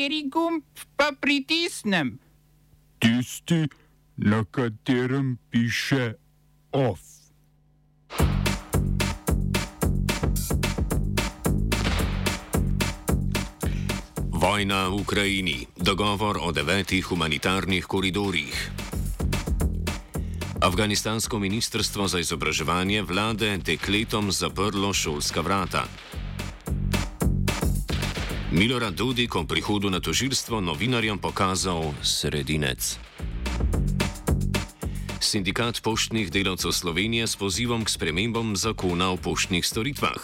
Kateri gumb pa pritisnem? Tisti, na katerem piše OF. Vojna v Ukrajini, dogovor o devetih humanitarnih koridorjih. Afganistansko ministrstvo za izobraževanje vlade dekletom zaprlo šolska vrata. Milorad Dudik o prihodu na tožilstvo novinarjem pokazal sredinec. Sindikat poštnih delavcev Slovenije s pozivom k spremembam zakona o poštnih storitvah.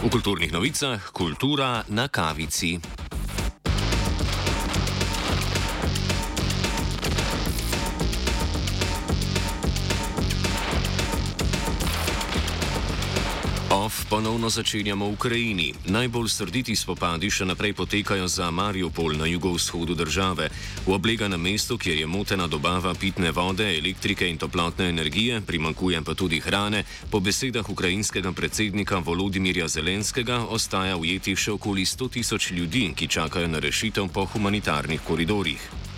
V kulturnih novicah kultura na kavici. Ponovno začenjamo v Ukrajini. Najbolj srditi spopadi še naprej potekajo za Mariupol na jugovzhodu države. V obleganem mestu, kjer je motena dobava pitne vode, elektrike in toplotne energije, primankuje pa tudi hrane, po besedah ukrajinskega predsednika Volodimirja Zelenskega ostaja ujetih še okoli 100 tisoč ljudi, ki čakajo na rešitev po humanitarnih koridorjih.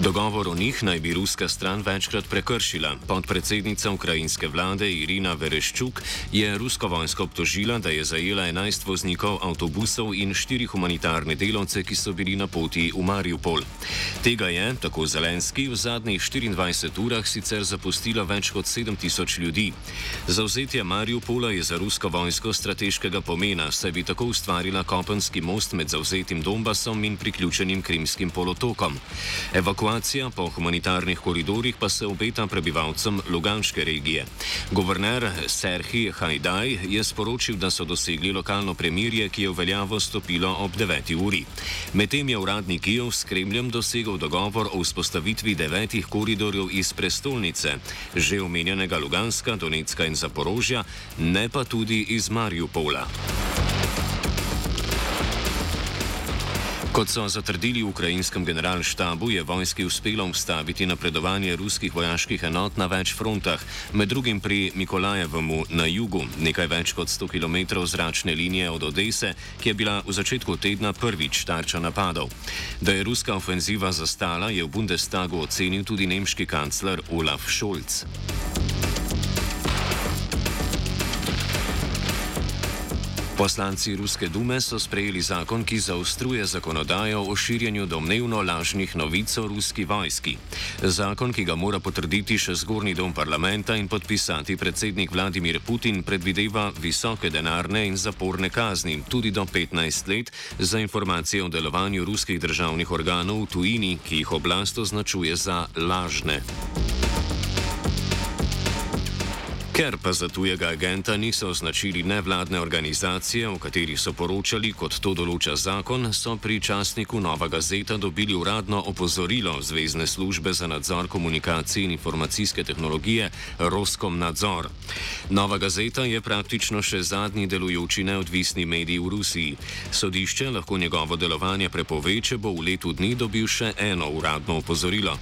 Dogovor o njih naj bi ruska stran večkrat prekršila. Podpredsednica ukrajinske vlade Irina Vereščuk je rusko vojsko obtožila, da je zajela 11 voznikov avtobusov in 4 humanitarne delavce, ki so bili na poti v Mariupol. Tega je, tako Zelenski, v zadnjih 24 urah sicer zapustila več kot 7000 ljudi. Zauzetje Mariupola je za rusko vojsko strateškega pomena, saj bi tako ustvarila kopenski most med zauzetim Donbasom in priključenim Krimskim polotokom. Evakuacija Evakuacija po humanitarnih koridorjih pa se obeta prebivalcem Luganske regije. Govorner Serhi Hajdaj je sporočil, da so dosegli lokalno premirje, ki je v veljavo stopilo ob 9. uri. Medtem je uradni Kijev s Kremljem dosegel dogovor o vzpostavitvi devetih koridorjev iz prestolnice, že omenjenega Luganska, Donetska in Zaporožja, ne pa tudi iz Mariupola. Kot so zatrdili v ukrajinskem generalštabu, je vojski uspelo ustaviti napredovanje ruskih vojaških enot na več frontah, med drugim pri Mikolajevemu na jugu, nekaj več kot 100 km zračne linije od Odese, ki je bila v začetku tedna prvič tarča napadov. Da je ruska ofenziva zastala, je v Bundestagu ocenil tudi nemški kancler Olaf Scholz. Poslanci Ruske dume so sprejeli zakon, ki zaostruje zakonodajo o širjenju domnevno lažnih novic o ruski vojski. Zakon, ki ga mora potrditi še zgornji dom parlamenta in podpisati predsednik Vladimir Putin, predvideva visoke denarne in zaporne kazni, tudi do 15 let, za informacije o delovanju ruskih državnih organov v tujini, ki jih oblast označuje za lažne. Ker pa za tujega agenta niso označili nevladne organizacije, o kateri so poročali, kot to določa zakon, so pri časniku Nova Gazeta dobili uradno opozorilo Zvezdne službe za nadzor komunikacij in informacijske tehnologije Roskom nadzor. Nova Gazeta je praktično še zadnji delujoči neodvisni medij v Rusiji. Sodišče lahko njegovo delovanje prepove, če bo v letu dni dobil še eno uradno opozorilo.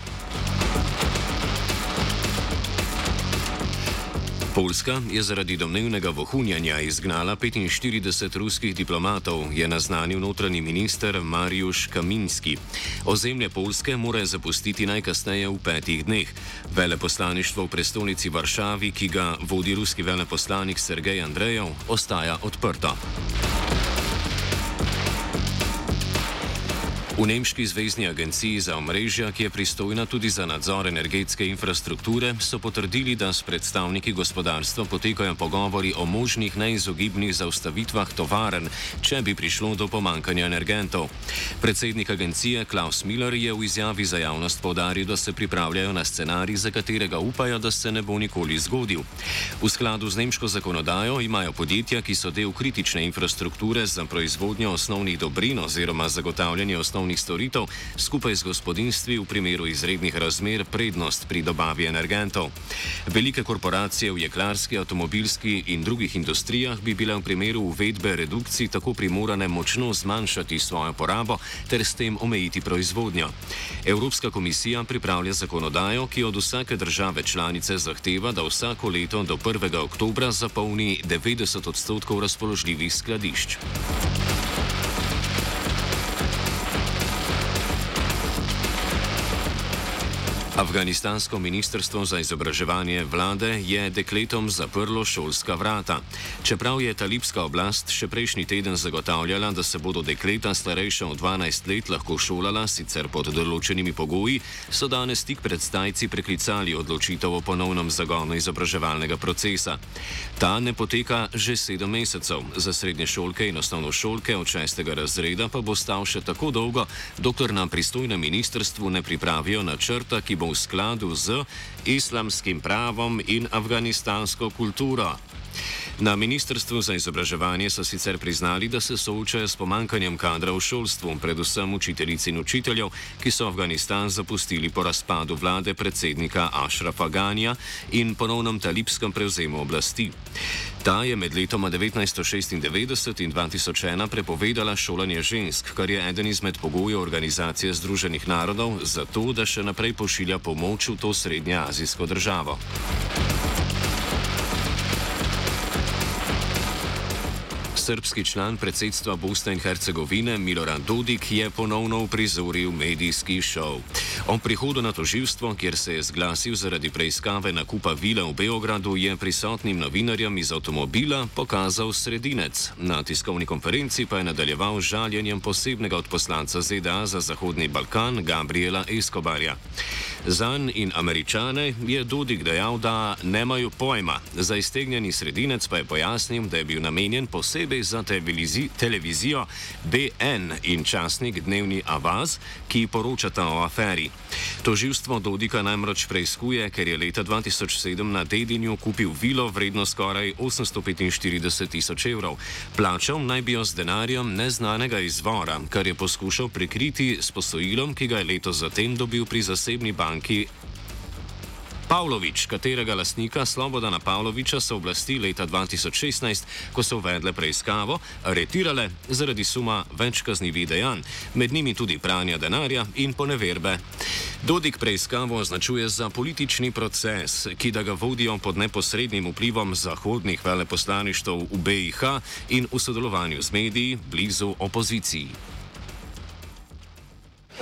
Poljska je zaradi domnevnega vohunjanja izgnala 45 ruskih diplomatov, je naznanil notranji minister Marijuš Kaminski. Ozemlje Poljske mora zapustiti najkasneje v petih dneh. Veleposlaništvo v prestolnici Varšavi, ki ga vodi ruski veleposlanik Sergej Andrejev, ostaja odprto. V Nemški zvezdni agenciji za omrežja, ki je pristojna tudi za nadzor energetske infrastrukture, so potrdili, da s predstavniki gospodarstva potekajo pogovori o možnih neizogibnih zaustavitvah tovaren, če bi prišlo do pomankanja energentov. Predsednik agencije Klaus Miller je v izjavi za javnost povdaril, da se pripravljajo na scenarij, za katerega upajo, da se ne bo nikoli zgodil. V skladu z nemško zakonodajo imajo podjetja, ki so del kritične infrastrukture za proizvodnjo osnovnih dobrin oziroma zagotavljanje osnovnih poštnih storitev skupaj z gospodinstvi v primeru izrednih razmer prednost pri dobavi energentov. Velike korporacije v jeklarski, avtomobilski in drugih industrijah bi bile v primeru uvedbe redukcij tako primorane močno zmanjšati svojo porabo ter s tem omejiti proizvodnjo. Evropska komisija pripravlja zakonodajo, ki od vsake države članice zahteva, da vsako leto do 1. oktobra zapolni 90 odstotkov razpoložljivih skladišč. Afganistansko ministrstvo za izobraževanje vlade je dekletom zaprlo šolska vrata. Čeprav je talibska oblast še prejšnji teden zagotavljala, da se bodo dekleta starejša od 12 let lahko šolala, sicer pod določenimi pogoji, so danes tik pred stajci preklicali odločitev o ponovnem zagonu izobraževalnega procesa. Ta ne poteka že sedem mesecev, za srednje šolke in osnovno šolke od šestega razreda pa bo stal še tako dolgo, dokler nam pristojnem ministrstvu ne pripravijo načrta, ki bo bo v skladu z islamskim pravom in afganistansko kulturo. Na Ministrstvu za izobraževanje so sicer priznali, da se soočajo s pomankanjem kadra v šolstvu, predvsem učiteljic in učiteljev, ki so Afganistan zapustili po razpadu vlade predsednika Ašrafa Ganja in ponovnem talibskem prevzemu oblasti. Ta je med letoma 1996 in 2001 prepovedala šolanje žensk, kar je eden izmed pogojev Organizacije Združenih narodov za to, da še naprej pošilja pomoč v to srednjeazijsko državo. Srbski član predsedstva Bosne in Hercegovine Milorad Dodik je ponovno uprizoril medijski šov. O prihodu na toživstvo, kjer se je zglasil zaradi preiskave nakupa vile v Beogradu, je prisotnim novinarjem iz avtomobila pokazal sredinec. Na tiskovni konferenci pa je nadaljeval žaljenjem posebnega odposlanca ZDA za Zahodni Balkan Gabriela Escobarja. Zan in američane je Dudik dejal, da nemajo pojma. Za iztegnjeni sredinec pa je pojasnil, da je bil namenjen posebej za televizi televizijo BN in časnik Dnevni Avaz, ki poročata o aferi. Toživstvo Dodika namreč preizkuje, ker je leta 2007 na Dedinju kupil vilo vredno skoraj 845 tisoč evrov. Plačal naj bi jo z denarjem neznanega izvora, kar je poskušal prikriti s posojilom, ki ga je leto zatem dobil pri zasebni banki. Pavlović, katerega lastnika Slobodana Pavloviča so oblasti leta 2016, ko so uvedle preiskavo, aretirale zaradi suma več kaznjivih dejanj, med njimi tudi pranja denarja in poneverbe. Dodik preiskavo označuje za politični proces, ki da ga vodijo pod neposrednim vplivom zahodnih veleposlaništv v BiH in v sodelovanju z mediji blizu opoziciji.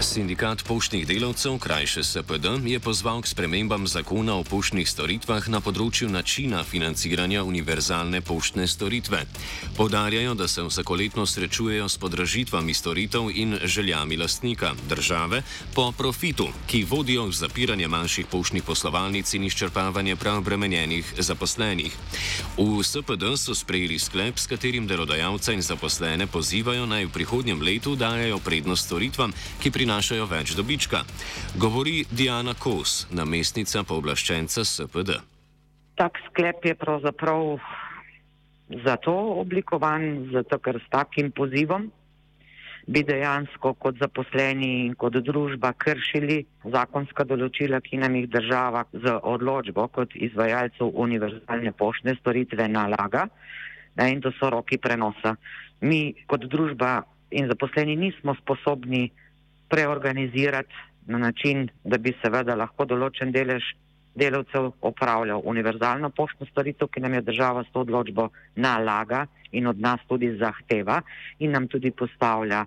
Sindikat poštnih delavcev, krajše SPD, je pozval k spremembam zakona o poštnih storitvah na področju načina financiranja univerzalne poštne storitve. Podarjajo, da se vsakoletno srečujejo s podražitvami storitev in željami lastnika države po profitu, ki vodijo v zapiranje manjših poštnih poslovalnic in izčrpavanje prav bremenjenih zaposlenih. V SPD so sprejeli sklep, s katerim delodajalce in zaposlene pozivajo naj v prihodnjem letu dajo prednost storitvam, ki prinašajo prinašajo več dobička, govori Diana Kos, namestnica pooblaščenca SPD. Tak sklep je pravzaprav zato oblikovan, zato ker s takim pozivom bi dejansko kot zaposleni in kot družba kršili zakonska določila, ki nam jih država z odločbo kot izvajalcev univerzalne poštne storitve nalaga in to so roki prenosa. Mi kot družba in zaposleni nismo sposobni preorganizirati na način, da bi seveda lahko določen delež delavcev opravljal univerzalno poštno storitev, ki nam je država s to odločbo nalaga in od nas tudi zahteva in nam tudi postavlja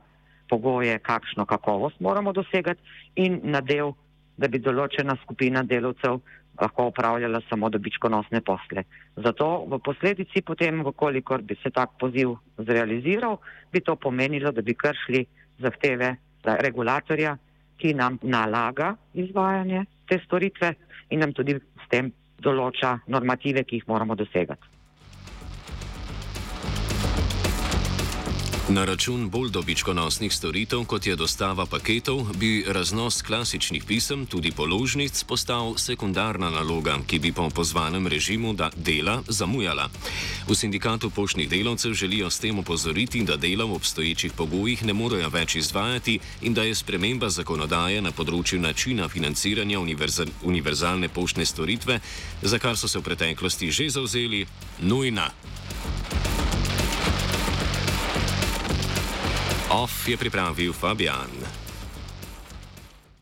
pogoje, kakšno kakovost moramo dosegati in na del, da bi določena skupina delavcev lahko upravljala samo dobičkonosne posle. Zato v posledici potem, vkolikor bi se tak poziv zrealiziral, bi to pomenilo, da bi kršili zahteve regulatorja, ki nam nalaga izvajanje te storitve in nam tudi s tem določa normative, ki jih moramo dosegati. Na račun bolj dobičkonosnih storitev, kot je dostava paketov, bi raznos klasičnih pisem, tudi položnic, postal sekundarna naloga, ki bi po pozvanem režimu dela zamujala. V sindikatu poštnih delavcev želijo s tem opozoriti, da dela v obstoječih pogojih ne morejo več izvajati in da je sprememba zakonodaje na področju načina financiranja univerzal, univerzalne poštne storitve, za kar so se v preteklosti že zauzeli, nujna. Off je pripravil Fabian.